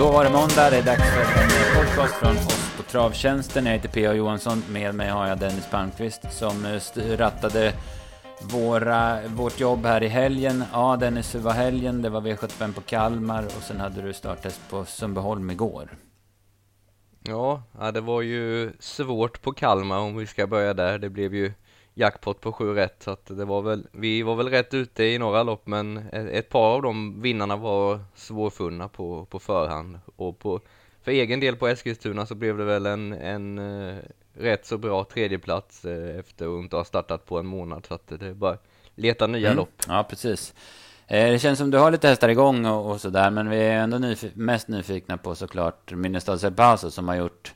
Då var det måndag, det är dags för en podcast från oss på Travtjänsten. Jag heter P.A. Johansson, med mig har jag Dennis Palmqvist som eh, rattade våra, vårt jobb här i helgen. Ja, Dennis, hur var helgen? Det var V75 på Kalmar och sen hade du starttest på Sundbyholm igår. Ja, det var ju svårt på Kalmar om vi ska börja där. Det blev ju jackpot på sju rätt så att det var väl, vi var väl rätt ute i några lopp men ett par av de vinnarna var svårfunna på, på förhand och på, för egen del på Eskilstuna så blev det väl en, en uh, rätt så bra tredjeplats uh, efter att inte ha startat på en månad så att det är bara leta nya mm. lopp. Ja, precis. Eh, det känns som du har lite hästar igång och, och sådär, men vi är ändå nyf mest nyfikna på såklart Minnestad Sebaso som har gjort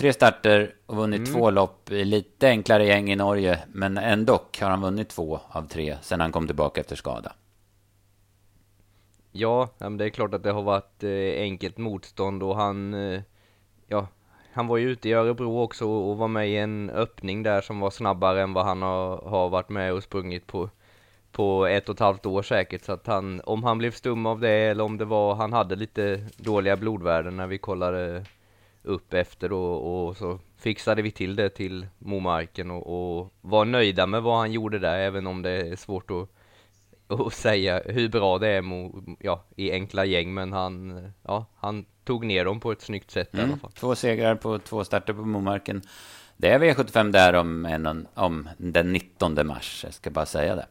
tre starter och vunnit mm. två lopp i lite enklare gäng i Norge. Men ändå har han vunnit två av tre sen han kom tillbaka efter skada. Ja, det är klart att det har varit eh, enkelt motstånd och han, eh, ja, han var ju ute i Örebro också och var med i en öppning där som var snabbare än vad han har, har varit med och sprungit på, på ett och ett halvt år säkert. Så att han, om han blev stum av det eller om det var, han hade lite dåliga blodvärden när vi kollade upp efter och, och så fixade vi till det till Momarken och, och var nöjda med vad han gjorde där, även om det är svårt att och säga hur bra det är mo, ja, i enkla gäng, men han, ja, han tog ner dem på ett snyggt sätt mm. i alla fall. Två segrar på två starter på Momarken. Det är V75 där om, en, om den 19 mars, jag ska bara säga det.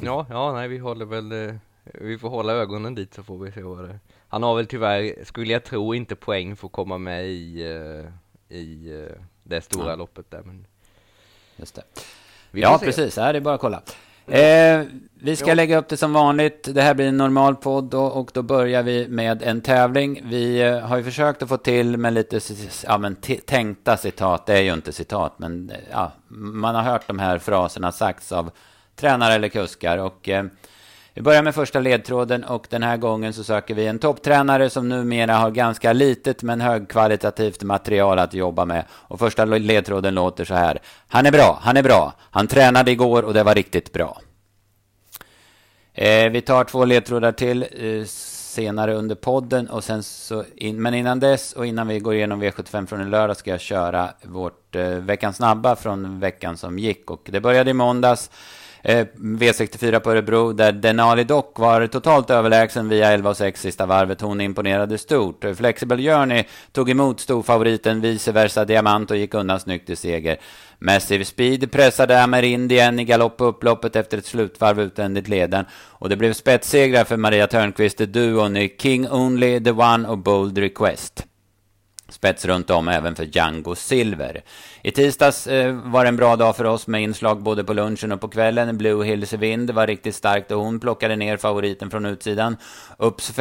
Ja, ja, nej, vi håller väl, eh, vi får hålla ögonen dit så får vi se vad det han har väl tyvärr, skulle jag tro, inte poäng för att komma med i, uh, i uh, det stora ja. loppet där. Men... Just det. Ja, se. precis. Ja, det är bara att kolla. Eh, vi ska ja. lägga upp det som vanligt. Det här blir en normal podd och, och då börjar vi med en tävling. Vi eh, har ju försökt att få till med lite ja, men tänkta citat. Det är ju inte citat, men ja, man har hört de här fraserna sagts av tränare eller kuskar. Och eh, vi börjar med första ledtråden och den här gången så söker vi en topptränare som numera har ganska litet men högkvalitativt material att jobba med. Och första ledtråden låter så här. Han är bra, han är bra. Han tränade igår och det var riktigt bra. Eh, vi tar två ledtrådar till eh, senare under podden och sen så in, men innan dess och innan vi går igenom V75 från i lördag ska jag köra vårt eh, veckans snabba från veckan som gick och det började i måndags. Eh, V64 på Örebro där Denali dock var totalt överlägsen via 11-6 sista varvet. Hon imponerade stort. Flexible Journey tog emot storfavoriten vice versa Diamant och gick undan snyggt i seger. Massive Speed pressade Amerindien i galopp på upploppet efter ett slutvarv utvändigt leden. Och det blev spetssegrar för Maria Törnqvist, duon i King Only, The One och Bold Request spets runt om även för Django Silver. I tisdags eh, var det en bra dag för oss med inslag både på lunchen och på kvällen. Blue Hills Vind var riktigt starkt och hon plockade ner favoriten från utsidan. Ups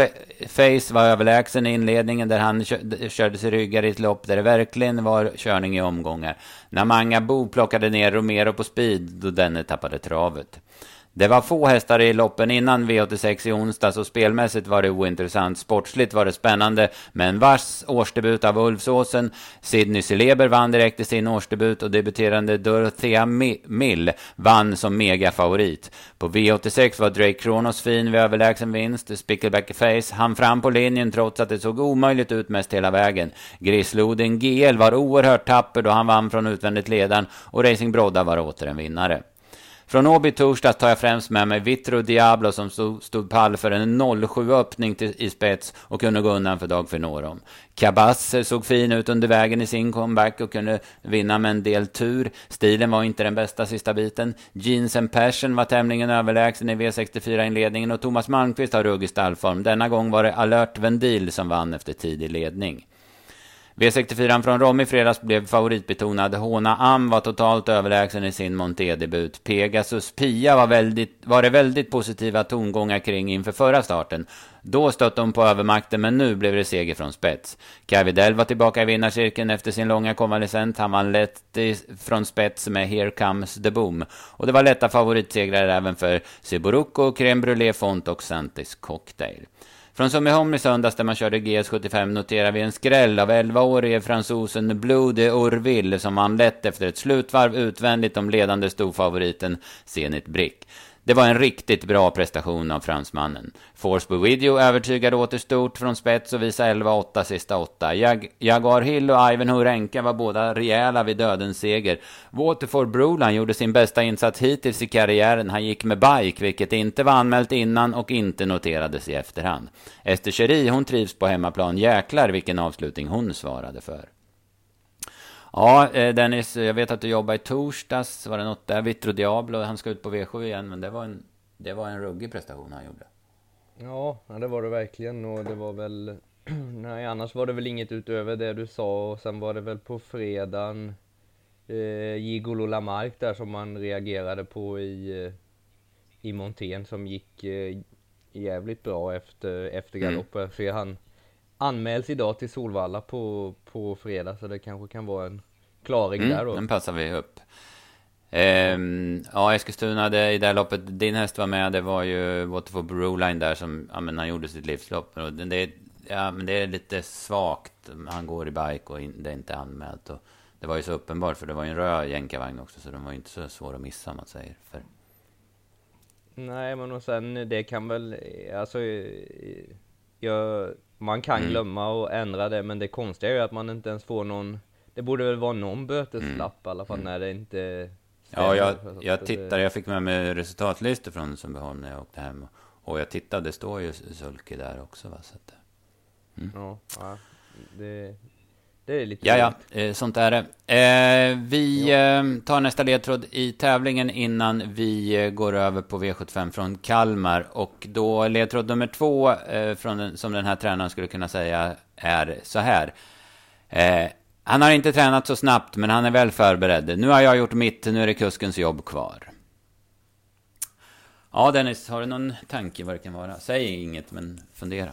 Face var överlägsen i inledningen där han körde sig ryggar i ett lopp där det verkligen var körning i omgångar. Namanga Bo plockade ner Romero på speed då denne tappade travet. Det var få hästar i loppen innan V86 i onsdags och spelmässigt var det ointressant. Sportsligt var det spännande med en vass årsdebut av Ulfsåsen. Sidney Celeber vann direkt i sin årsdebut och debuterande Dorothea Mill vann som megafavorit. På V86 var Drake Kronos fin vid överlägsen vinst. Spickleback Face hann fram på linjen trots att det såg omöjligt ut mest hela vägen. Grisloden GL var oerhört tapper då han vann från utvändigt ledaren och Racing Brodda var åter en vinnare. Från Åby torsdags tar jag främst med mig Vitro Diablo som stod, stod pall för en 07-öppning i spets och kunde gå undan för Dag Finorum. Kabasser såg fin ut under vägen i sin comeback och kunde vinna med en del tur. Stilen var inte den bästa sista biten. Jeans and Passion var tämligen överlägsen i V64-inledningen och Thomas Malmqvist har ruggig stallform. Denna gång var det Alert Vendil som vann efter tidig ledning. V64 från Rom i fredags blev favoritbetonad. Hona Am var totalt överlägsen i sin Monté-debut. Pegasus Pia var, väldigt, var det väldigt positiva tongångar kring inför förra starten. Då stötte hon på övermakten, men nu blev det seger från spets. Cavidel var tillbaka i vinnarcirkeln efter sin långa konvalescent. Han vann lätt från spets med Here Comes the Boom. Och det var lätta favoritsegrar även för Siburuco, Crème Brûlée Font och Santis Cocktail. Från Sommeholm i söndags där man körde GS75 noterar vi en skräll av 11-årige fransosen Blue de Orville som vann lätt efter ett slutvarv utvändigt om ledande storfavoriten Zenit Brick. Det var en riktigt bra prestation av fransmannen. Force Video övertygade åter stort från spets och visade 11-8 sista åtta. Jag Jaguar Hill och Ivan Hurenka var båda rejäla vid dödens seger. Waterford Broline gjorde sin bästa insats hittills i karriären. Han gick med bike, vilket inte var anmält innan och inte noterades i efterhand. Ester Cherie, hon trivs på hemmaplan. Jäklar vilken avslutning hon svarade för. Ja, eh, Dennis, jag vet att du jobbade i torsdags. Var det något där? Vitro Diablo, han ska ut på V7 igen. Men det var en, det var en ruggig prestation han gjorde. Ja, det var det verkligen. Och det var väl... Nej, annars var det väl inget utöver det du sa. Och sen var det väl på fredagen eh, Gigolo Lamarck där som man reagerade på i, eh, i montén som gick eh, jävligt bra efter, efter galopp. Mm. För han anmäls idag till Solvalla på, på fredag så det kanske kan vara en klaring mm, där då. Den passar vi upp. Ehm, ja, Eskilstuna, det, i det här loppet, din häst var med, det var ju Waterford Broline där som, ja men han gjorde sitt livslopp. Och det, ja, men det är lite svagt, han går i bike och in, det är inte anmält. Och det var ju så uppenbart, för det var ju en röd jänkarvagn också, så den var ju inte så svår att missa, om man säger. För... Nej, men och sen det kan väl, alltså, jag man kan mm. glömma och ändra det, men det konstiga är ju att man inte ens får någon Det borde väl vara någon böteslapp mm. i alla fall när det inte Ja, jag, jag tittade, jag fick med mig resultatlistor från Sundbyholm när jag åkte hem Och jag tittade, det står ju sulke där också va, så att, mm. Ja, ja det, det är lite Ja, ja, eh, sånt är det. Eh, vi eh, tar nästa ledtråd i tävlingen innan vi går över på V75 från Kalmar. Och då ledtråd nummer två, eh, den, som den här tränaren skulle kunna säga, är så här. Han har inte tränat så snabbt, men han är väl förberedd. Nu har jag gjort mitt, nu är det kuskens jobb kvar. Ja, Dennis, har du någon tanke vad det kan vara? Säg inget, men fundera.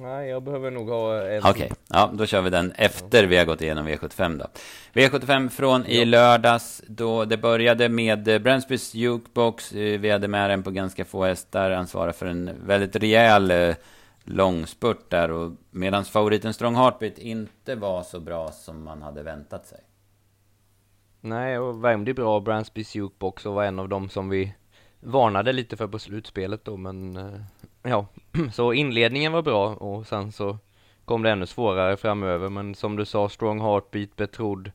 Nej, jag behöver nog ha en... Okej, okay. ja, då kör vi den efter vi har gått igenom V75 då. V75 från i lördags, då det började med Bransbys Jukebox. Eh, vi hade med den på ganska få hästar. Han svarade för en väldigt rejäl eh, långspurt där. Och medan favoriten Strong Heartbeat inte var så bra som man hade väntat sig. Nej, och värmde bra Bransbys Jukebox och var en av dem som vi varnade lite för på slutspelet då, men eh, ja, så inledningen var bra och sen så kom det ännu svårare framöver. Men som du sa, Strong Heartbeat, Betrodd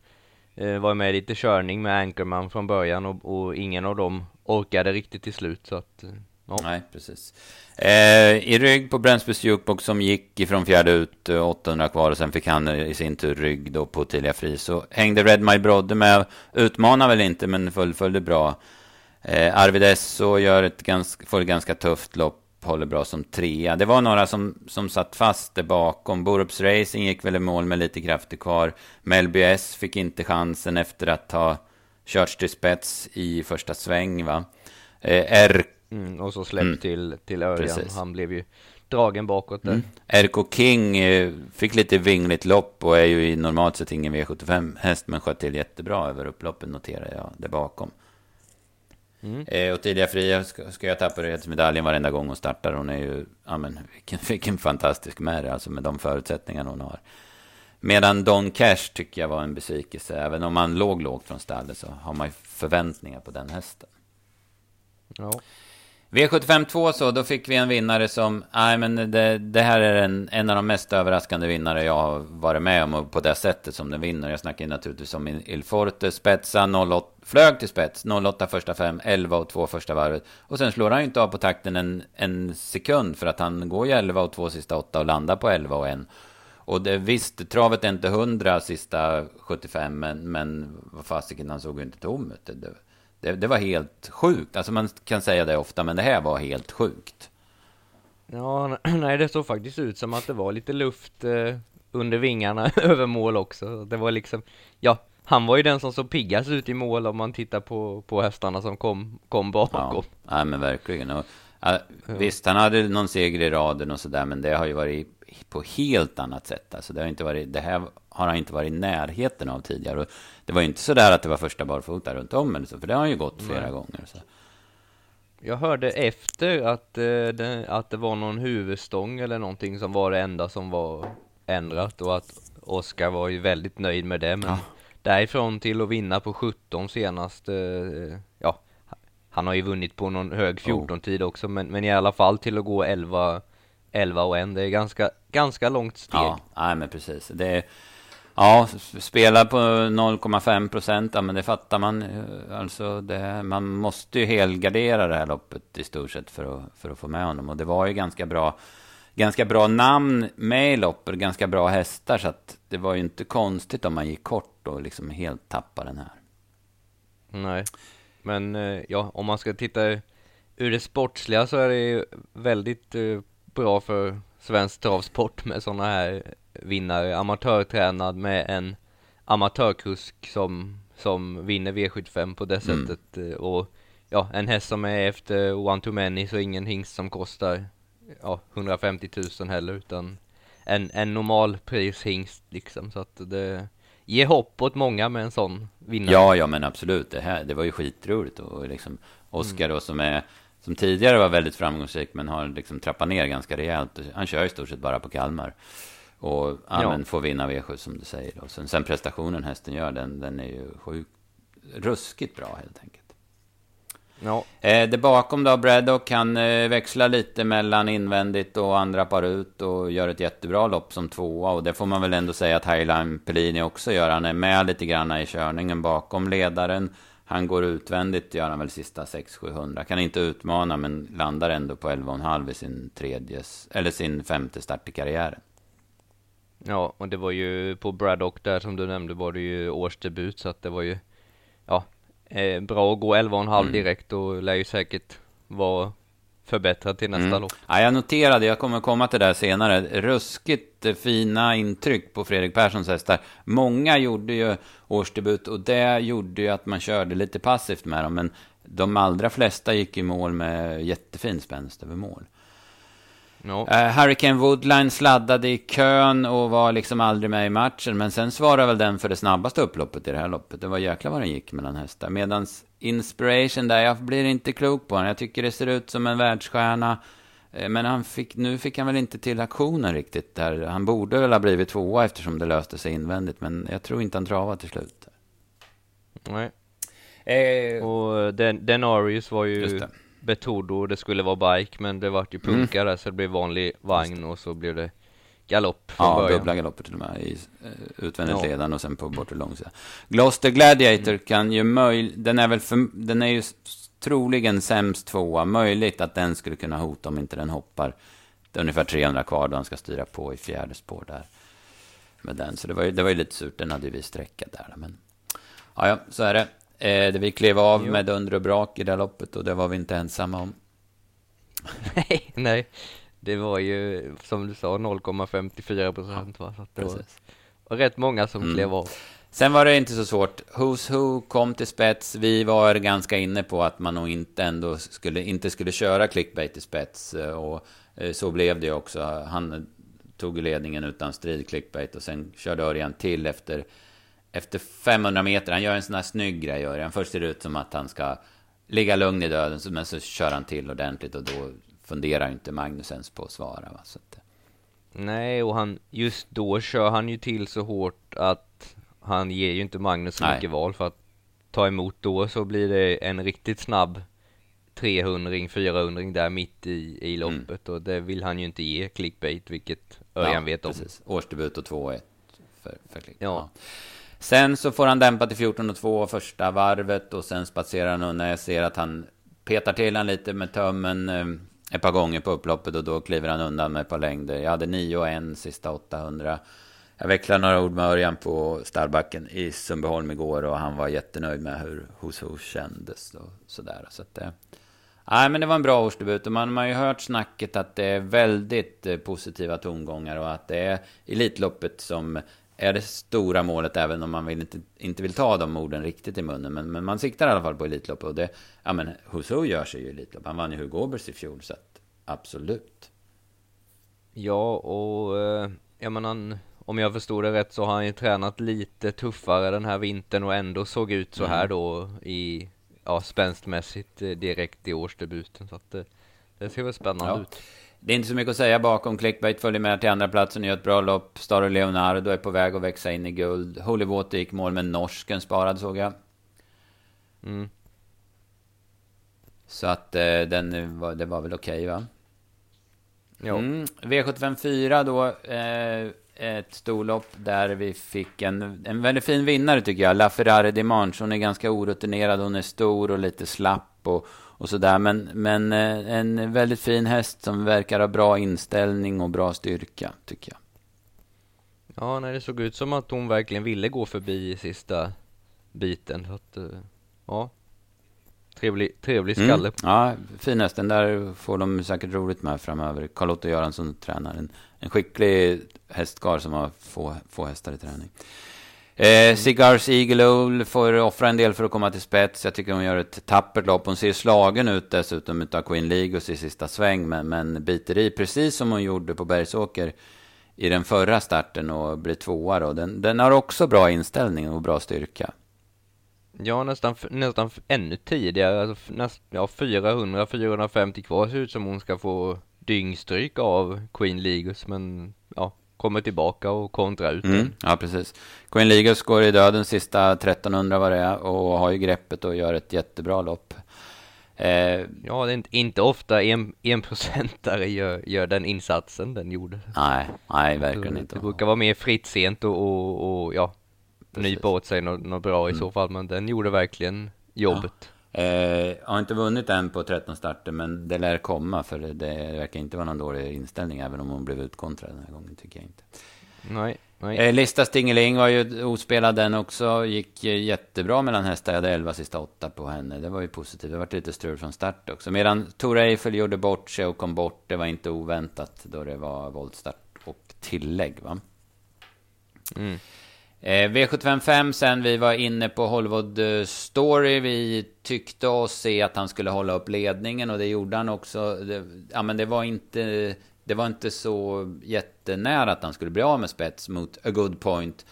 eh, var med i lite körning med Anchorman från början och, och, ingen av dem orkade riktigt till slut. Så att, eh, ja. Nej, precis. Eh, I rygg på Brännsbys Jukebox som gick ifrån fjärde ut, eh, 800 kvar och sen fick han eh, i sin tur rygg då på Tilia Fri. Så hängde Red My Brodde med, utmanade väl inte men fullföljde bra. Eh, Arvid Esso gör ett ganska, får ett ganska tufft lopp håller bra som trea. Det var några som, som satt fast där bakom. Borups Racing gick väl i mål med lite krafter kvar. Melby S fick inte chansen efter att ha körts till spets i första sväng va. Eh, R... Mm, och så släppt mm. till, till Örjan. Han blev ju dragen bakåt där. Mm. RK King eh, fick lite vingligt lopp och är ju i normalt sett ingen V75 häst men sköt till jättebra över upploppen noterar jag där bakom. Mm. Eh, och Fria ska, ska jag tappa medaljen varenda gång hon startar. Hon är ju, ja men vilken, vilken fantastisk märre alltså med de förutsättningarna hon har. Medan Don Cash tycker jag var en besvikelse. Även om man låg lågt från stallet så har man ju förväntningar på den hästen. Ja. V75 2 så, då fick vi en vinnare som, nej men det, det här är en, en av de mest överraskande vinnare jag har varit med om och på det sättet som den vinner. Jag snackar naturligtvis om Il Forte, spetsa 08, flög till spets, 08 första fem, 11 och 2 första varvet. Och sen slår han ju inte av på takten en, en sekund för att han går ju 11 och 2 sista 8 och landar på 11 och 1. Och det, visst, travet är inte 100 sista 75, men, men vad fasiken, han såg ju inte tom ut. Det, det, var helt sjukt. Alltså man kan säga det ofta, men det här var helt sjukt. Ja, nej, det såg faktiskt ut som att det var lite luft eh, under vingarna över mål också. Det var liksom, ja, han var ju den som såg piggast ut i mål om man tittar på, på hästarna som kom, kom bakom. Ja, ja men verkligen. Och, ja, visst, han hade någon seger i raden och sådär, men det har ju varit på helt annat sätt. Alltså, det, har inte varit, det här har han inte varit i närheten av tidigare. Och det var ju inte så där att det var första barfota runt om, eller så, för det har han ju gått flera Nej. gånger. Så. Jag hörde efter att, eh, det, att det var någon huvudstång eller någonting som var det enda som var ändrat och att Oskar var ju väldigt nöjd med det. Men ja. därifrån till att vinna på 17 senast, eh, ja, han har ju vunnit på någon hög 14-tid också, men, men i alla fall till att gå 11, 11 och 1, det är ganska, ganska långt steg. Ja, nej, men precis. Det är, ja, spela på 0,5 procent, ja, men det fattar man. Alltså, det, man måste ju helgardera det här loppet i stort sett för att, för att få med honom. Och det var ju ganska bra, ganska bra namn med i loppet, ganska bra hästar, så att det var ju inte konstigt om man gick kort och liksom helt tappade den här. Nej. Men eh, ja, om man ska titta ur det sportsliga så är det ju väldigt eh, bra för svensk travsport med sådana här vinnare. Amatörtränad med en amatörkusk som, som vinner V75 på det mm. sättet. Och ja, en häst som är efter one to many så ingen hingst som kostar ja, 150 000 heller utan en, en normal prishingst liksom. Så att det ge hopp åt många med en sån vinnare. Ja, ja, men absolut. Det här, det var ju skitroligt och liksom Oskar mm. då som är som tidigare var väldigt framgångsrik men har liksom trappat ner ganska rejält. Han kör i stort sett bara på Kalmar. Och ja, Men får vinna V7 som du säger. Och sen, sen prestationen hästen gör, den, den är ju sjukt ruskigt bra helt enkelt. Ja. Eh, det bakom då, Braddock, kan eh, växla lite mellan invändigt och andra par ut och gör ett jättebra lopp som tvåa. Och det får man väl ändå säga att Highline Pellini också gör. Han är med lite grann i körningen bakom ledaren. Han går utvändigt, gör han väl sista 600-700. Kan inte utmana, men landar ändå på 11,5 i sin tredje, eller sin femte start i karriären. Ja, och det var ju på Braddock där som du nämnde var det ju årsdebut, så att det var ju, ja, eh, bra att gå 11,5 mm. direkt och lär ju säkert vara förbättrad till nästa mm. lopp. Ja, jag noterade, jag kommer komma till det där senare, ruskigt fina intryck på Fredrik Perssons hästar. Många gjorde ju årsdebut och det gjorde ju att man körde lite passivt med dem, men de allra flesta gick i mål med jättefin spänst över mål. No. Uh, Hurricane Woodline sladdade i kön och var liksom aldrig med i matchen. Men sen svarade väl den för det snabbaste upploppet i det här loppet. Det var jäkla vad den gick mellan hästar. Medan Inspiration där, jag blir inte klok på honom. Jag tycker det ser ut som en världsstjärna. Uh, men han fick, nu fick han väl inte till aktionen riktigt där. Han borde väl ha blivit tvåa eftersom det löste sig invändigt. Men jag tror inte han travade till slut. Nej. Eh, och Den Denarius var ju Betodo det skulle vara bike men det vart ju mm. punkare mm. så det blev vanlig vagn och så blev det galopp från Ja, början. dubbla galopper till och med i uh, utvändigt ja. ledan och sen på bortre långsida. Gloucester Gladiator mm. kan ju möj... Den är väl för... Den är ju troligen sämst tvåa. Möjligt att den skulle kunna hota om inte den hoppar. Det är ungefär 300 kvar då han ska styra på i fjärde spår där. Med den. Så det var ju, det var ju lite surt. Den hade ju vi sträckat där. Men ja, ja, så är det. Eh, vi klev av jo. med dunder och brak i det loppet och det var vi inte ensamma om. nej, nej. Det var ju som du sa 0,54 procent va? Så det var, var, rätt många som mm. klev av. Sen var det inte så svårt. Who's Who kom till spets. Vi var ganska inne på att man nog inte ändå skulle, inte skulle köra clickbait till spets. Och eh, så blev det också. Han tog ledningen utan strid clickbait och sen körde Örjan till efter efter 500 meter, han gör en sån här snygg grej, gör han. Först ser det ut som att han ska ligga lugn i döden, men så kör han till ordentligt och då funderar inte Magnus ens på att svara. Va? Så att... Nej, och han, just då kör han ju till så hårt att han ger ju inte Magnus så mycket val för att ta emot då så blir det en riktigt snabb 300 400 där mitt i, i mm. loppet mm. och det vill han ju inte ge clickbait vilket Örjan ja, vet om. Precis. Årsdebut och 2-1 för, för clickbait. Ja. ja. Sen så får han dämpa till 14,2 första varvet och sen spatserar han när jag ser att han petar till han lite med tömmen eh, ett par gånger på upploppet och då kliver han undan med ett par längder. Jag hade 9 och 1 sista 800. Jag vecklade några ord med Örjan på Stallbacken i Sundbyholm igår och han var jättenöjd med hur Hos Hos kändes och sådär. Så att, eh, nej, men det var en bra årsdebut och man har ju hört snacket att det är väldigt eh, positiva tongångar och att det är Elitloppet som är det stora målet även om man vill inte, inte vill ta de orden riktigt i munnen. Men, men man siktar i alla fall på Elitlopp. Och det, ja men Husso gör sig ju Elitlopp. Han vann ju Hugo Åbergs i fjol. Så att, absolut. Ja, och eh, jag menar, om jag förstod det rätt så har han ju tränat lite tuffare den här vintern och ändå såg ut så här mm. då i, ja, spänstmässigt eh, direkt i årsdebuten. Så att det, det ser väl spännande ja. ut. Det är inte så mycket att säga bakom. Clickbait följer med till andra platsen och gör ett bra lopp. Star Leonardo är på väg att växa in i guld. Holy Water gick mål med norsken sparad såg jag. Mm. Så att eh, den var, det var väl okej okay, va? Ja. Mm. V75 4 då. Eh, ett storlopp där vi fick en, en väldigt fin vinnare tycker jag. La Ferrari Dimanche. Hon är ganska orutinerad, hon är stor och lite slapp och, och sådär. Men, men eh, en väldigt fin häst som verkar ha bra inställning och bra styrka tycker jag. Ja, nej, det såg ut som att hon verkligen ville gå förbi i sista biten. Så att, eh, ja, trevlig, trevlig mm. skalle. Mm. Ja, fin häst. Den där får de säkert roligt med framöver. Carl-Otto Göransson tränar en, en skicklig hästkar som har få, få hästar i träning. Eh, Cigars Eagle får offra en del för att komma till spets. Jag tycker hon gör ett tappert lopp. Hon ser slagen ut dessutom utav Queen Ligos i sista sväng. Men, men biter i precis som hon gjorde på Bergsåker i den förra starten och blir tvåa då. Den, den har också bra inställning och bra styrka. Ja, nästan, nästan ännu tidigare. Alltså, näst, ja, 400-450 kvar ser ut som hon ska få dyngstryk av Queen Ligos. Men kommer tillbaka och kontrar ut mm, Ja, precis. Queen Ligos går i döden sista 1300 vad det är och har ju greppet och gör ett jättebra lopp. Eh, ja, det är inte, ofta en, en procentare gör, gör den insatsen den gjorde. Nej, nej, verkligen det, inte. Det brukar vara mer fritt sent och, och, och ja, nypa åt sig något, något bra i mm. så fall, men den gjorde verkligen jobbet. Ja. Eh, har inte vunnit än på 13 starter, men det lär komma, för det, verkar inte vara någon dålig inställning, även om hon blev utkontrad den här gången, tycker jag inte. Nej. Nej. Eh, Lista Stingeling var ju ospelad den också. Gick jättebra mellan hästar. Jag hade 11 sista åtta på henne. Det var ju positivt. Det var lite strul från start också. Medan Tor Eiffel gjorde bort sig och kom bort. Det var inte oväntat då det var voltstart och tillägg va. Mm. Eh, V755 sen, vi var inne på Hollywood eh, Story. Vi tyckte oss se att han skulle hålla upp ledningen och det gjorde han också. Det, ja, men det var inte det var inte så jättenära att han skulle bli av med spets mot A Good Point.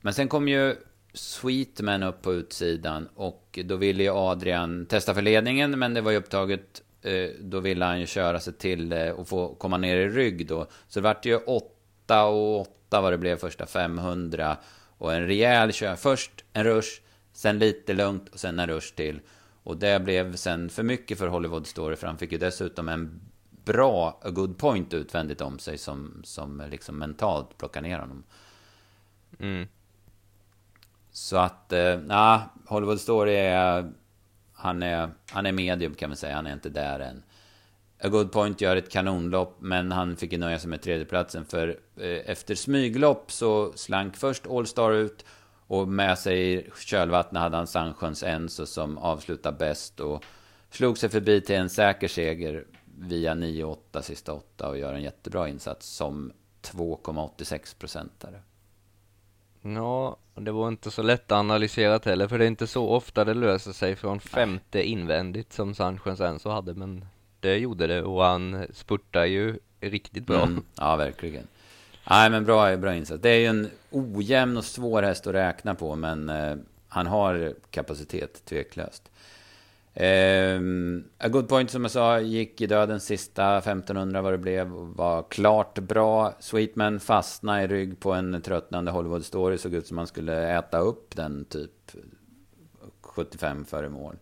Men sen kom ju Sweetman upp på utsidan och då ville ju Adrian testa för ledningen men det var ju upptaget. Eh, då ville han ju köra sig till eh, och få komma ner i rygg då. Så det vart ju 8 och 8 vad det blev första 500. Och en rejäl kör. Först en rush, sen lite lugnt och sen en rush till. Och det blev sen för mycket för Hollywood Story för han fick ju dessutom en bra a good point utvändigt om sig som, som liksom mentalt plockar ner honom. Mm. Så att, eh, nah, Hollywood Story är han, är... han är medium kan man säga, han är inte där än. A Good Point gör ett kanonlopp, men han fick ju nöja sig med tredjeplatsen. För eh, efter smyglopp så slank först Allstar ut. Och med sig i kölvattnet hade han Sandsjöns Enso som avslutar bäst. Och slog sig förbi till en säker seger via 9-8 sista 8 och gör en jättebra insats som 2,86 procentare. Ja, det var inte så lätt analyserat heller, för det är inte så ofta det löser sig från femte invändigt som Sanchez Enso hade, men det gjorde det och han spurtar ju riktigt bra. Mm, ja, verkligen. Nej, men bra, bra insats. Det är ju en ojämn och svår häst att räkna på, men eh, han har kapacitet, tveklöst. Eh, A Good Point som jag sa gick i döden sista 1500 vad det blev. Var klart bra. Sweetman fastnade i rygg på en tröttnande Hollywood Story. Såg ut som man skulle äta upp den typ 75 före mål.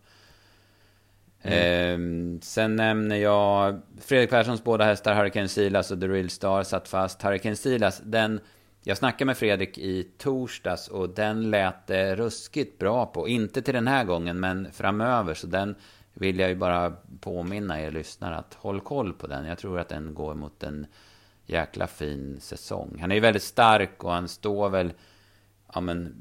Mm. Eh, sen nämner jag Fredrik Perssons båda hästar, Hurricane Silas och The Real Star satt fast. Hurricane Silas, den jag snackade med Fredrik i torsdags och den lät det ruskigt bra på. Inte till den här gången, men framöver. Så den vill jag ju bara påminna er lyssnare att håll koll på den. Jag tror att den går mot en jäkla fin säsong. Han är ju väldigt stark och han står väl ja, men,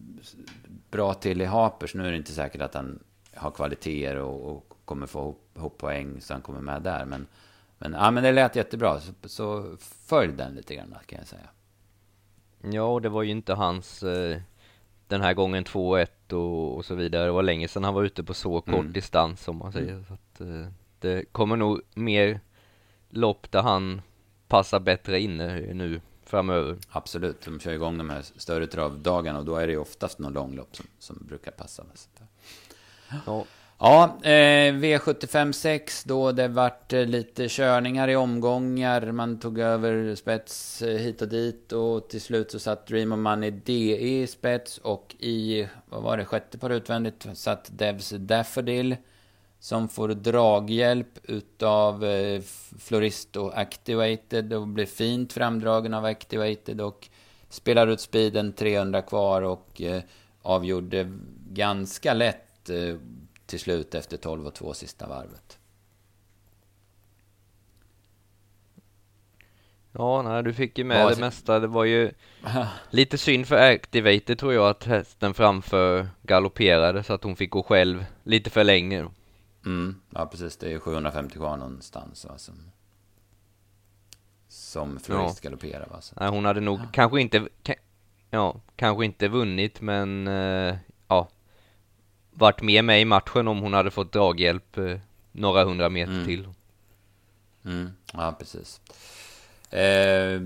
bra till i Hapers. Nu är det inte säkert att han har kvaliteter och, och kommer få ihop, poäng så han kommer med där. Men, men, ja, men det lät jättebra. Så, så följ den lite grann kan jag säga. Ja, och det var ju inte hans eh, den här gången 2-1 och, och, så vidare. Det var länge sedan han var ute på så kort mm. distans som man säger. Mm. Så att, eh, det kommer nog mer lopp där han passar bättre inne nu framöver. Absolut, de kör igång de här större travdagarna och då är det ju oftast någon långlopp som, som brukar passa. Ja. Ja, eh, V75 6 då det vart eh, lite körningar i omgångar. Man tog över spets eh, hit och dit och till slut så satt Dream of Money DE i spets och i, vad var det, sjätte par utvändigt satt Devs Daffodil. som får draghjälp utav eh, Floristo Activated och blir fint framdragen av Activated och spelar ut speeden 300 kvar och eh, avgjorde ganska lätt eh, till slut efter 12 och 2 sista varvet. Ja, nej, du fick ju med ja, det mesta. Det var ju lite synd för Activated tror jag att hästen framför galopperade så att hon fick gå själv lite för länge. Mm, ja precis. Det är 750 kvar någonstans va, som, som florist ja. galopperar va. Så. Nej, hon hade nog ja. kanske inte, ja, kanske inte vunnit men uh, ja, varit med med i matchen om hon hade fått draghjälp uh, några hundra meter mm. till. Mm, ja precis. Eh,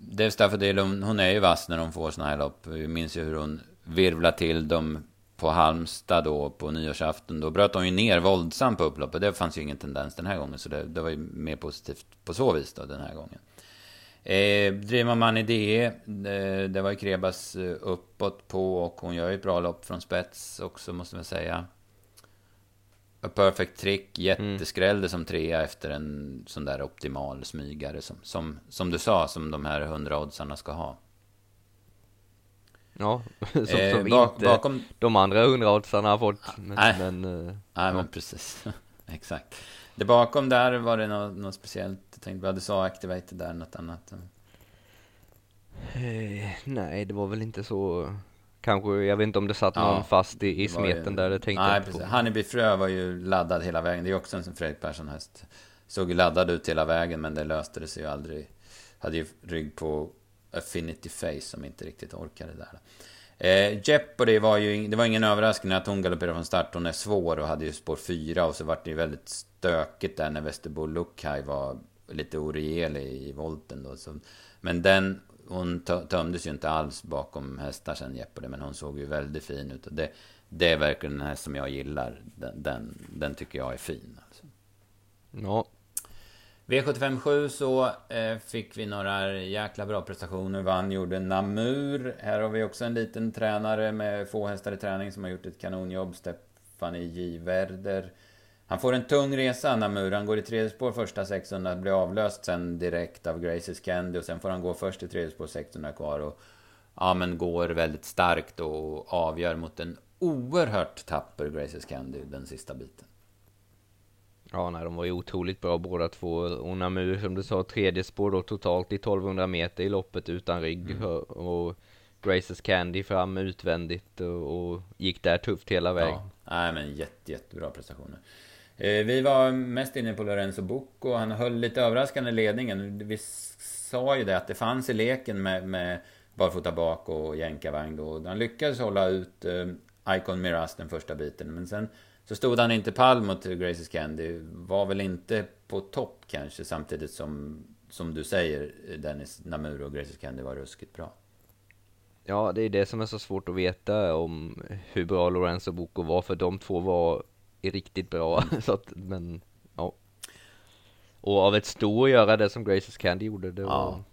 det är Stafford Dillon, hon är ju vass när hon får såna här lopp. Vi minns ju hur hon virvlar till dem på Halmstad då på nyårsafton. Då bröt hon ju ner våldsamt på upploppet. Det fanns ju ingen tendens den här gången. Så det, det var ju mer positivt på så vis då den här gången. Eh, Driva man idé, det, det var ju Krebas eh, uppåt på och hon gör ju ett bra lopp från spets också måste man säga. A Perfect Trick, jätteskrällde mm. som trea efter en sån där optimal smygare som, som, som du sa, som de här hundra oddsarna ska ha. Ja, som, eh, som bak, inte bakom... de andra hundra oddsarna har fått. Men, nej, men, uh, nej ja. men precis. Exakt. Det bakom där, var det något, något speciellt? Jag tänkte, vi hade så activated där, något annat? Eh, nej, det var väl inte så Kanske, jag vet inte om det satt någon ja, fast i, i smeten ju, där, det tänkte nej, precis. Honeybee Frö var ju laddad hela vägen. Det är också en som Fredrik Persson häst. Såg ju laddad ut hela vägen, men det löste det sig ju aldrig. Hade ju rygg på Affinity Face som inte riktigt orkade där. Eh, Jeopardy var ju, det var ingen överraskning att hon galopperade från start. Hon är svår och hade ju spår 4 och så vart det ju väldigt stökigt där när Västerbo Lukai var lite oregerlig i volten då. Så, men den hon tömdes ju inte alls bakom hästar sen Jeopardy, men hon såg ju väldigt fin ut. Och det, det är verkligen den häst som jag gillar. Den, den, den tycker jag är fin. Alltså. Ja. V757 så eh, fick vi några jäkla bra prestationer. Vann gjorde Namur. Här har vi också en liten tränare med få hästar i träning som har gjort ett kanonjobb. Stefanie J. Werder. Han får en tung resa, Namur. Han går i tredje spår första 600, blir avlöst sen direkt av Graces Candy och sen får han gå först i tredje spår 600 kvar och ja, men går väldigt starkt och avgör mot en oerhört tapper Graces Candy den sista biten. Ja, nej, de var ju otroligt bra båda två. Och Namur, som du sa, tredje spår då totalt i 1200 meter i loppet utan rygg. Mm. Och Graces Candy fram utvändigt och, och, gick där tufft hela vägen. Ja, nej men jätte, jättebra prestationer. Eh, vi var mest inne på Lorenzo Bucco. Han höll lite överraskande ledningen. Vi sa ju det att det fanns i leken med, med barfota bak och jänkarvagn då. Han lyckades hålla ut eh, Icon Miras den första biten. Men sen så stod han inte pall mot Graces Candy. Var väl inte på topp kanske samtidigt som, som du säger Dennis Namur och Graces Candy var ruskigt bra. Ja, det är det som är så svårt att veta om hur bra Lorenzo Bucco var, för de två var är riktigt bra. så att, men ja. Och av ett stå att göra det som Graces Candy gjorde, det var, ja.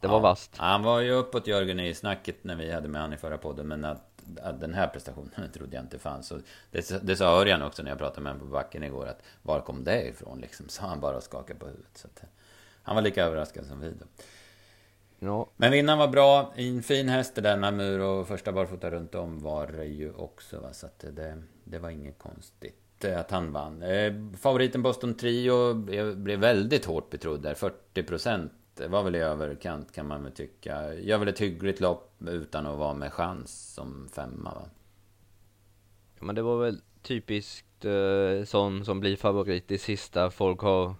det var ja. vast. Han var ju uppåt Jörgen i snacket när vi hade med honom i förra podden, men att, att den här prestationen trodde jag inte fanns. Och det, det sa Örjan också när jag pratade med honom på backen igår, att var kom det ifrån liksom? Sa han bara och skakade på huvudet. Så att, han var lika överraskad som vi då. Ja. Men vinnaren var bra. En fin häst det där Namur och första barfota runt om var det ju också. Va? Så att det, det var inget konstigt att han vann. Eh, favoriten Boston Trio blev väldigt hårt betrodd där. 40 procent var väl i överkant kan man väl tycka. Gör väl ett hyggligt lopp utan att vara med chans som femma va? Ja men det var väl typiskt eh, sån som blir favorit i sista. Folk har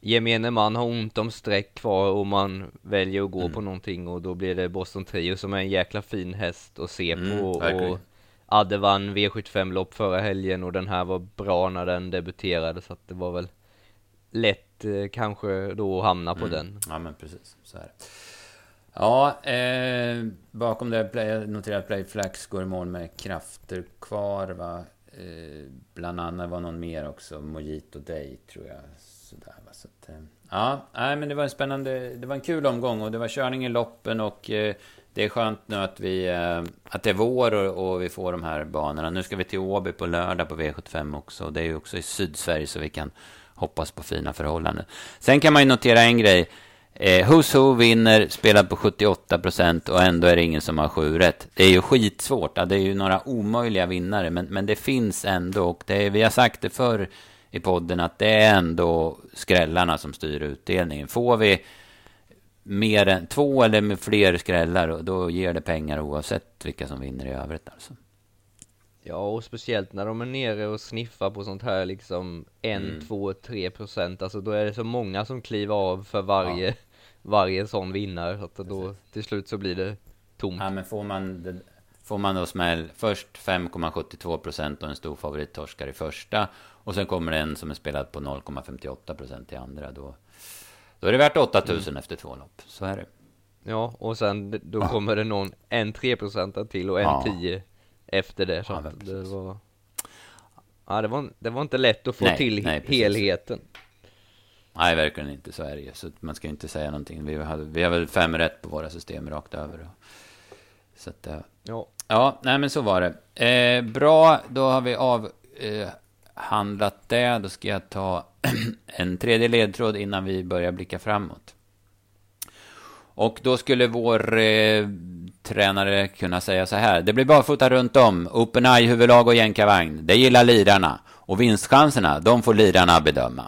Gemene man har ont om streck kvar och man väljer att gå mm. på någonting och då blir det Boston Trio som är en jäkla fin häst att se mm, på verkligen. Adde vann V75-lopp förra helgen och den här var bra när den debuterade så att det var väl lätt eh, kanske då att hamna på mm. den. Ja men precis, så är det. Ja, eh, bakom det play, noterat Play Flax går i mål med krafter kvar va. Eh, bland annat var någon mer också, Mojito Day tror jag. Sådär, va? Så att, eh, ja, nej, men det var en spännande, det var en kul omgång och det var körning i loppen och eh, det är skönt nu att, vi, eh, att det är vår och, och, vi får de här banorna. Nu ska vi till Åby på lördag på V75 också. Det är ju också i Sydsverige så vi kan hoppas på fina förhållanden. Sen kan man ju notera en grej. Eh, Who's Who vinner, spelar på 78 procent och ändå är det ingen som har sju rätt. Det är ju skitsvårt. Ja, det är ju några omöjliga vinnare, men, men det finns ändå. Och det är, vi har sagt det förr i podden att det är ändå skrällarna som styr utdelningen. Får vi mer än två eller med fler skrällar, då ger det pengar oavsett vilka som vinner i övrigt. Alltså. Ja, och speciellt när de är nere och sniffar på sånt här liksom en, mm. två, tre procent. Alltså då är det så många som kliver av för varje, ja. varje sån vinnare. Så att då till slut så blir det tomt. Ja, men får man, får man då smäll först 5,72 procent och en stor favorit torskar i första. Och sen kommer det en som är spelad på 0,58 procent i andra. Då, då är det värt 8000 mm. efter två lopp. Så är det. Ja, och sen då ja. kommer det någon, en 3 procent till och en ja. 10 efter det. Så ja, det var... Ja, det var, det var inte lätt att få nej, till nej, helheten. Nej, verkligen inte. Så är det ju. Så man ska inte säga någonting. Vi, hade, vi har väl fem rätt på våra system rakt över. Så att, ja. Ja, nej men så var det. Eh, bra, då har vi avhandlat eh, det. Då ska jag ta en tredje ledtråd innan vi börjar blicka framåt. Och då skulle vår eh, tränare kunna säga så här. Det blir barfota runt om, open eye, huvudlag och jänkarvagn. Det gillar lirarna. Och vinstchanserna, de får lirarna bedöma.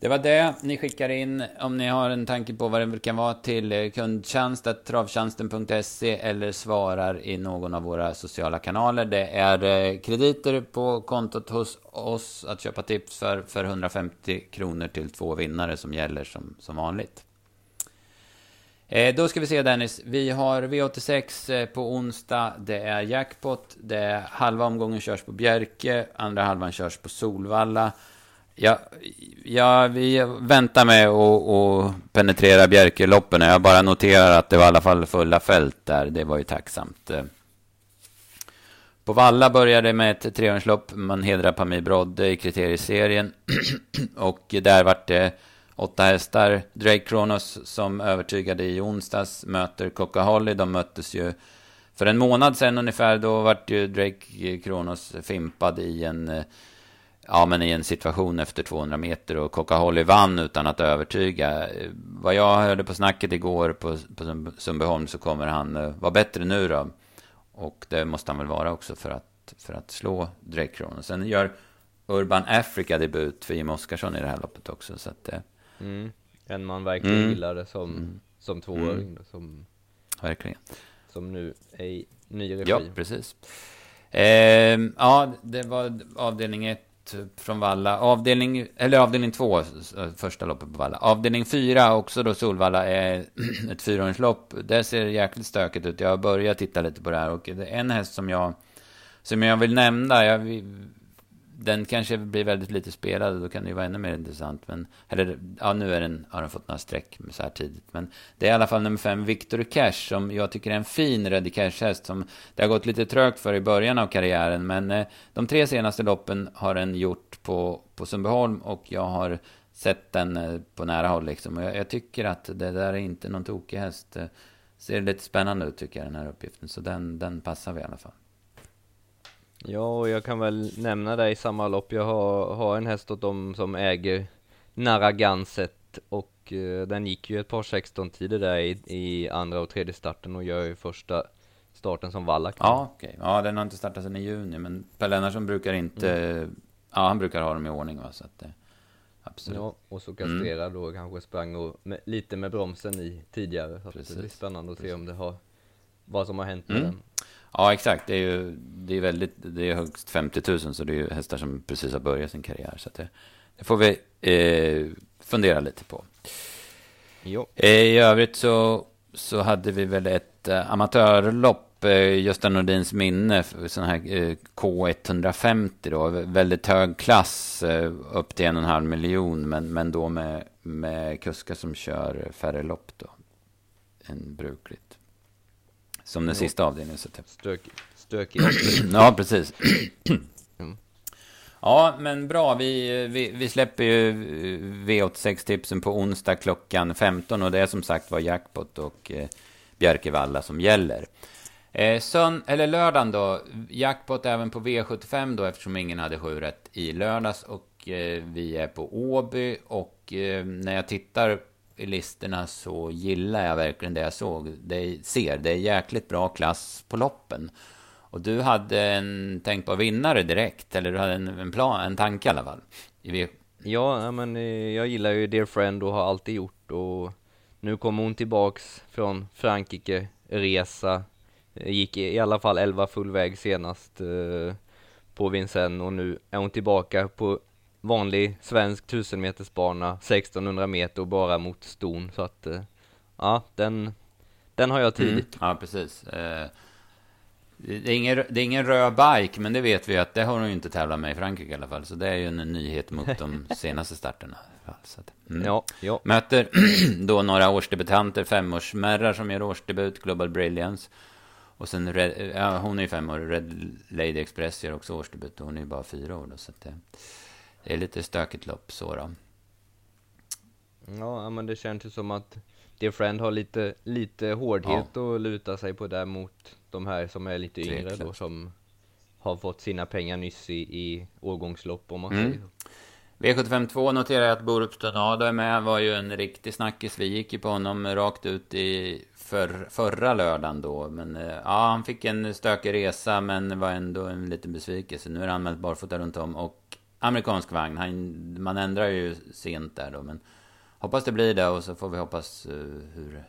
Det var det ni skickar in om ni har en tanke på vad det kan vara till kundtjänst. Travtjänsten.se eller svarar i någon av våra sociala kanaler. Det är eh, krediter på kontot hos oss att köpa tips för, för 150 kronor till två vinnare som gäller som, som vanligt. Eh, då ska vi se Dennis, vi har V86 eh, på onsdag, det är jackpot, det är halva omgången körs på Bjerke, andra halvan körs på Solvalla. Ja, ja, vi väntar med att penetrera Bjerkeloppen. Jag bara noterar att det var i alla fall fulla fält där. Det var ju tacksamt. Eh, på Valla började med ett trehörnslopp. Man hedrar Pamir Brodde i kriterieserien. och där vart det åtta hästar. Drake Kronos som övertygade i onsdags möter Coca Holly. De möttes ju för en månad sedan ungefär. Då vart ju Drake Kronos fimpad i en eh, ja, men i en situation efter 200 meter och Coca-Holly vann utan att övertyga. Vad jag hörde på snacket igår på, på Sundbyholm så kommer han uh, vara bättre nu då. Och det måste han väl vara också för att, för att slå Drake Krono. Sen gör Urban Africa debut för Jim Oskarsson i det här loppet också. Så att, uh, mm. En man verkligen mm. gillade som, mm. som tvååring. Mm. Som, verkligen. Som nu är i ny regi. Ja, precis. Eh, ja, det var avdelning 1 Typ från Valla. Avdelning, eller avdelning två, första loppet på Valla. Avdelning fyra, också då Solvalla, är ett fyraåringslopp. Det ser jäkligt stökigt ut. Jag har börjat titta lite på det här och det är en häst som jag, som jag vill nämna. Jag den kanske blir väldigt lite spelad och då kan det ju vara ännu mer intressant. Men, eller, ja, nu är den, har den fått några streck så här tidigt. Men det är i alla fall nummer fem, Victor Cash, som jag tycker är en fin Ready Cash-häst. Som det har gått lite trögt för i början av karriären. Men eh, de tre senaste loppen har den gjort på, på Sundbyholm och jag har sett den eh, på nära håll. Liksom. Och jag, jag, tycker att det där är inte någon tokig häst. Eh, ser lite spännande ut tycker jag, den här uppgiften. Så den, den passar vi i alla fall. Ja, och jag kan väl nämna det i samma lopp. Jag har, har en häst åt dem som äger Narraganset och eh, den gick ju ett par 16 tider där i, i andra och tredje starten och gör ju första starten som vallack. Ja, okej. Okay. Ja, den har inte startat sedan i juni, men Per Lennartsson brukar inte, mm. ja han brukar ha dem i ordning va, så att det, absolut. Ja, och så kastrerad mm. då kanske sprang och med, lite med bromsen i tidigare, så det blir spännande att se om det har, vad som har hänt med mm. den. Ja, exakt. Det är ju det är väldigt, det är högst 50 000, så det är ju hästar som precis har börjat sin karriär. Så det, det, får vi eh, fundera lite på. Jo. Eh, I övrigt så, så hade vi väl ett eh, amatörlopp, eh, Gösta Nordins minne, sån här eh, K150 då, väldigt hög klass, eh, upp till en och en halv miljon, men, men då med, med kuskar som kör färre lopp då, än brukligt. Som den sista avdelningen. Så typ. Stökig. Stökig. ja, precis. Mm. Ja, men bra. Vi, vi, vi släpper ju V86-tipsen på onsdag klockan 15 och det är som sagt var jackpot och eh, Bjärkevalla som gäller. Eh, sön, eller lördagen då, jackpot även på V75 då eftersom ingen hade sju rätt i lördags och eh, vi är på Åby och eh, när jag tittar listorna så gillar jag verkligen det jag såg. Det ser, det är jäkligt bra klass på loppen. Och du hade en tänkbar vinnare direkt, eller du hade en, en plan, en tanke i alla fall? I ja, men eh, jag gillar ju Dear Friend och har alltid gjort och nu kommer hon tillbaks från Frankrike, resa, eh, gick i alla fall 11 full väg senast eh, på Vincennes och nu är hon tillbaka på vanlig svensk 1000 meters bana, 1600 meter och bara mot ston så att eh, ja, den, den har jag tidigt. Mm, ja, precis. Eh, det är, ingen, det är ingen röd bike, men det vet vi att det har hon ju inte tävlat med i Frankrike i alla fall. Så det är ju en nyhet mot de senaste starterna. Så att, mm. ja, ja. Möter då några årsdebutanter, femårsmärrar som gör årsdebut, Global Brilliance. Och sen, Red, ja, hon är ju fem år, Red Lady Express gör också årsdebut och hon är ju bara fyra år då. Så det, det, är lite stökigt lopp så då. Ja, men det känns ju som att Dear Friend har lite, lite hårdhet ja. att luta sig på där mot de här som är lite yngre Tveklöst. då som har fått sina pengar nyss i, i årgångslopp om man mm. säger så. V752 noterar jag att Borup Tornado är med. Var ju en riktig snackis. Vi gick ju på honom rakt ut i för, förra lördagen då. Men eh, ja, han fick en stökig resa men var ändå en liten besvikelse. Nu är han anmält barfota runt om och amerikansk vagn. Han, man ändrar ju sent där då. Men hoppas det blir det och så får vi hoppas uh, hur,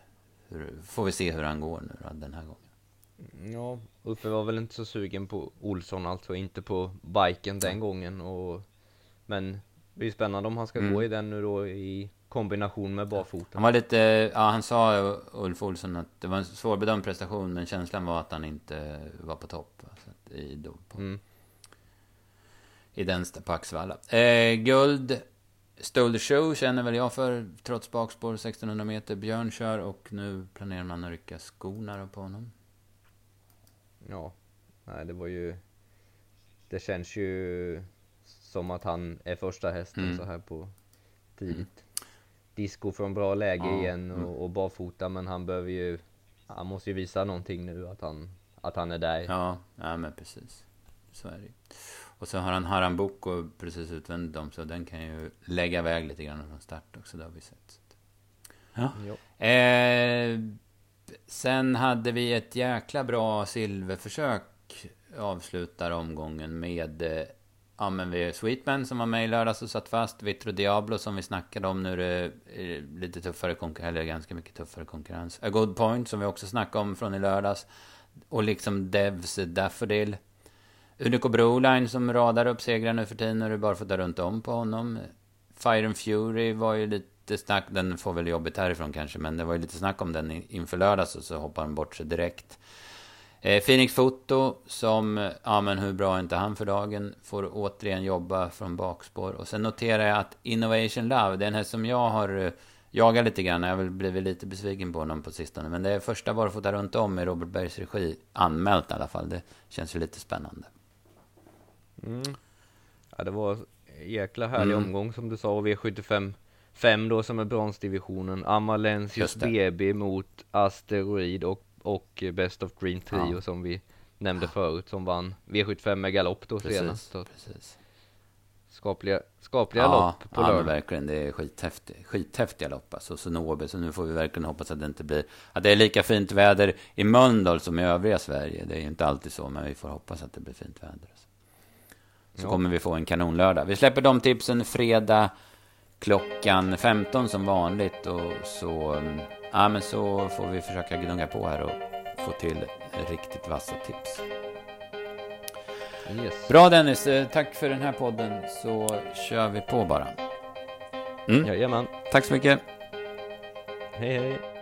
hur... Får vi se hur han går nu då, den här gången. Ja, Uffe var väl inte så sugen på Olsson alltså, inte på biken den gången och Men det är spännande om han ska mm. gå i den nu då i kombination med barfota. Han var lite, ja han sa Ulf Olsson att det var en svårbedömd prestation men känslan var att han inte var på topp. Alltså, i, då, på, mm. I den på Axevalla. Eh, guld, Stole the Show känner väl jag för trots bakspår 1600 meter. Björn kör och nu planerar man att rycka skorna på honom. Ja, nej det var ju Det känns ju som att han är första hästen mm. så här på tidigt. Mm. Disco från bra läge ja, igen och, mm. och barfota men han behöver ju Han måste ju visa någonting nu att han Att han är där. Ja, ja men precis. Så är det Och så har han Haram Boko precis utvänt dem så den kan ju lägga iväg lite grann från start också. Det har vi sett. Ja. Eh, sen hade vi ett jäkla bra silverförsök avslutar omgången med eh, Ja men vi Sweetman som var med i lördags och satt fast. Vitro Diablo som vi snackade om. Nu är det lite tuffare konkurrens, eller ganska mycket tuffare konkurrens. A Good Point som vi också snackade om från i lördags. Och liksom Devs Daffodil. Unico Broline som radar upp segrar nu för tiden och det bara får ta runt om på honom. Fire and Fury var ju lite snack, den får väl jobbigt härifrån kanske, men det var ju lite snack om den inför lördags och så hoppar han bort sig direkt. Eh, Phoenix Foto som, ja men hur bra är inte han för dagen, får återigen jobba från bakspår. Och sen noterar jag att Innovation Love, den här som jag har eh, jagat lite grann, jag har väl blivit lite besviken på honom på sistone. Men det är första barfota runt om i Robert Bergs regi, anmält i alla fall. Det känns ju lite spännande. Mm. Ja, det var jäkla härlig mm. omgång som du sa, och V75 5 då som är bronsdivisionen, Amalensius BB mot Asteroid och och Best of Green Trio ja. som vi nämnde förut som vann V75 med galopp då precis, senast. Så precis. Skapliga, skapliga ja, lopp på ja, lördag. Ja, verkligen. Det är skithäftiga, skithäftiga lopp. Alltså, Sonobe. Så nu får vi verkligen hoppas att det inte blir... Att det är lika fint väder i Mölndal som i övriga Sverige. Det är ju inte alltid så, men vi får hoppas att det blir fint väder. Så ja. kommer vi få en kanonlördag. Vi släpper de tipsen fredag klockan 15 som vanligt. Och så mm, Ja, men så får vi försöka gnugga på här och få till riktigt vassa tips. Yes. Bra Dennis, eh, tack för den här podden så kör vi på bara. Mm. Jajamän. Tack så mycket. Hej hej.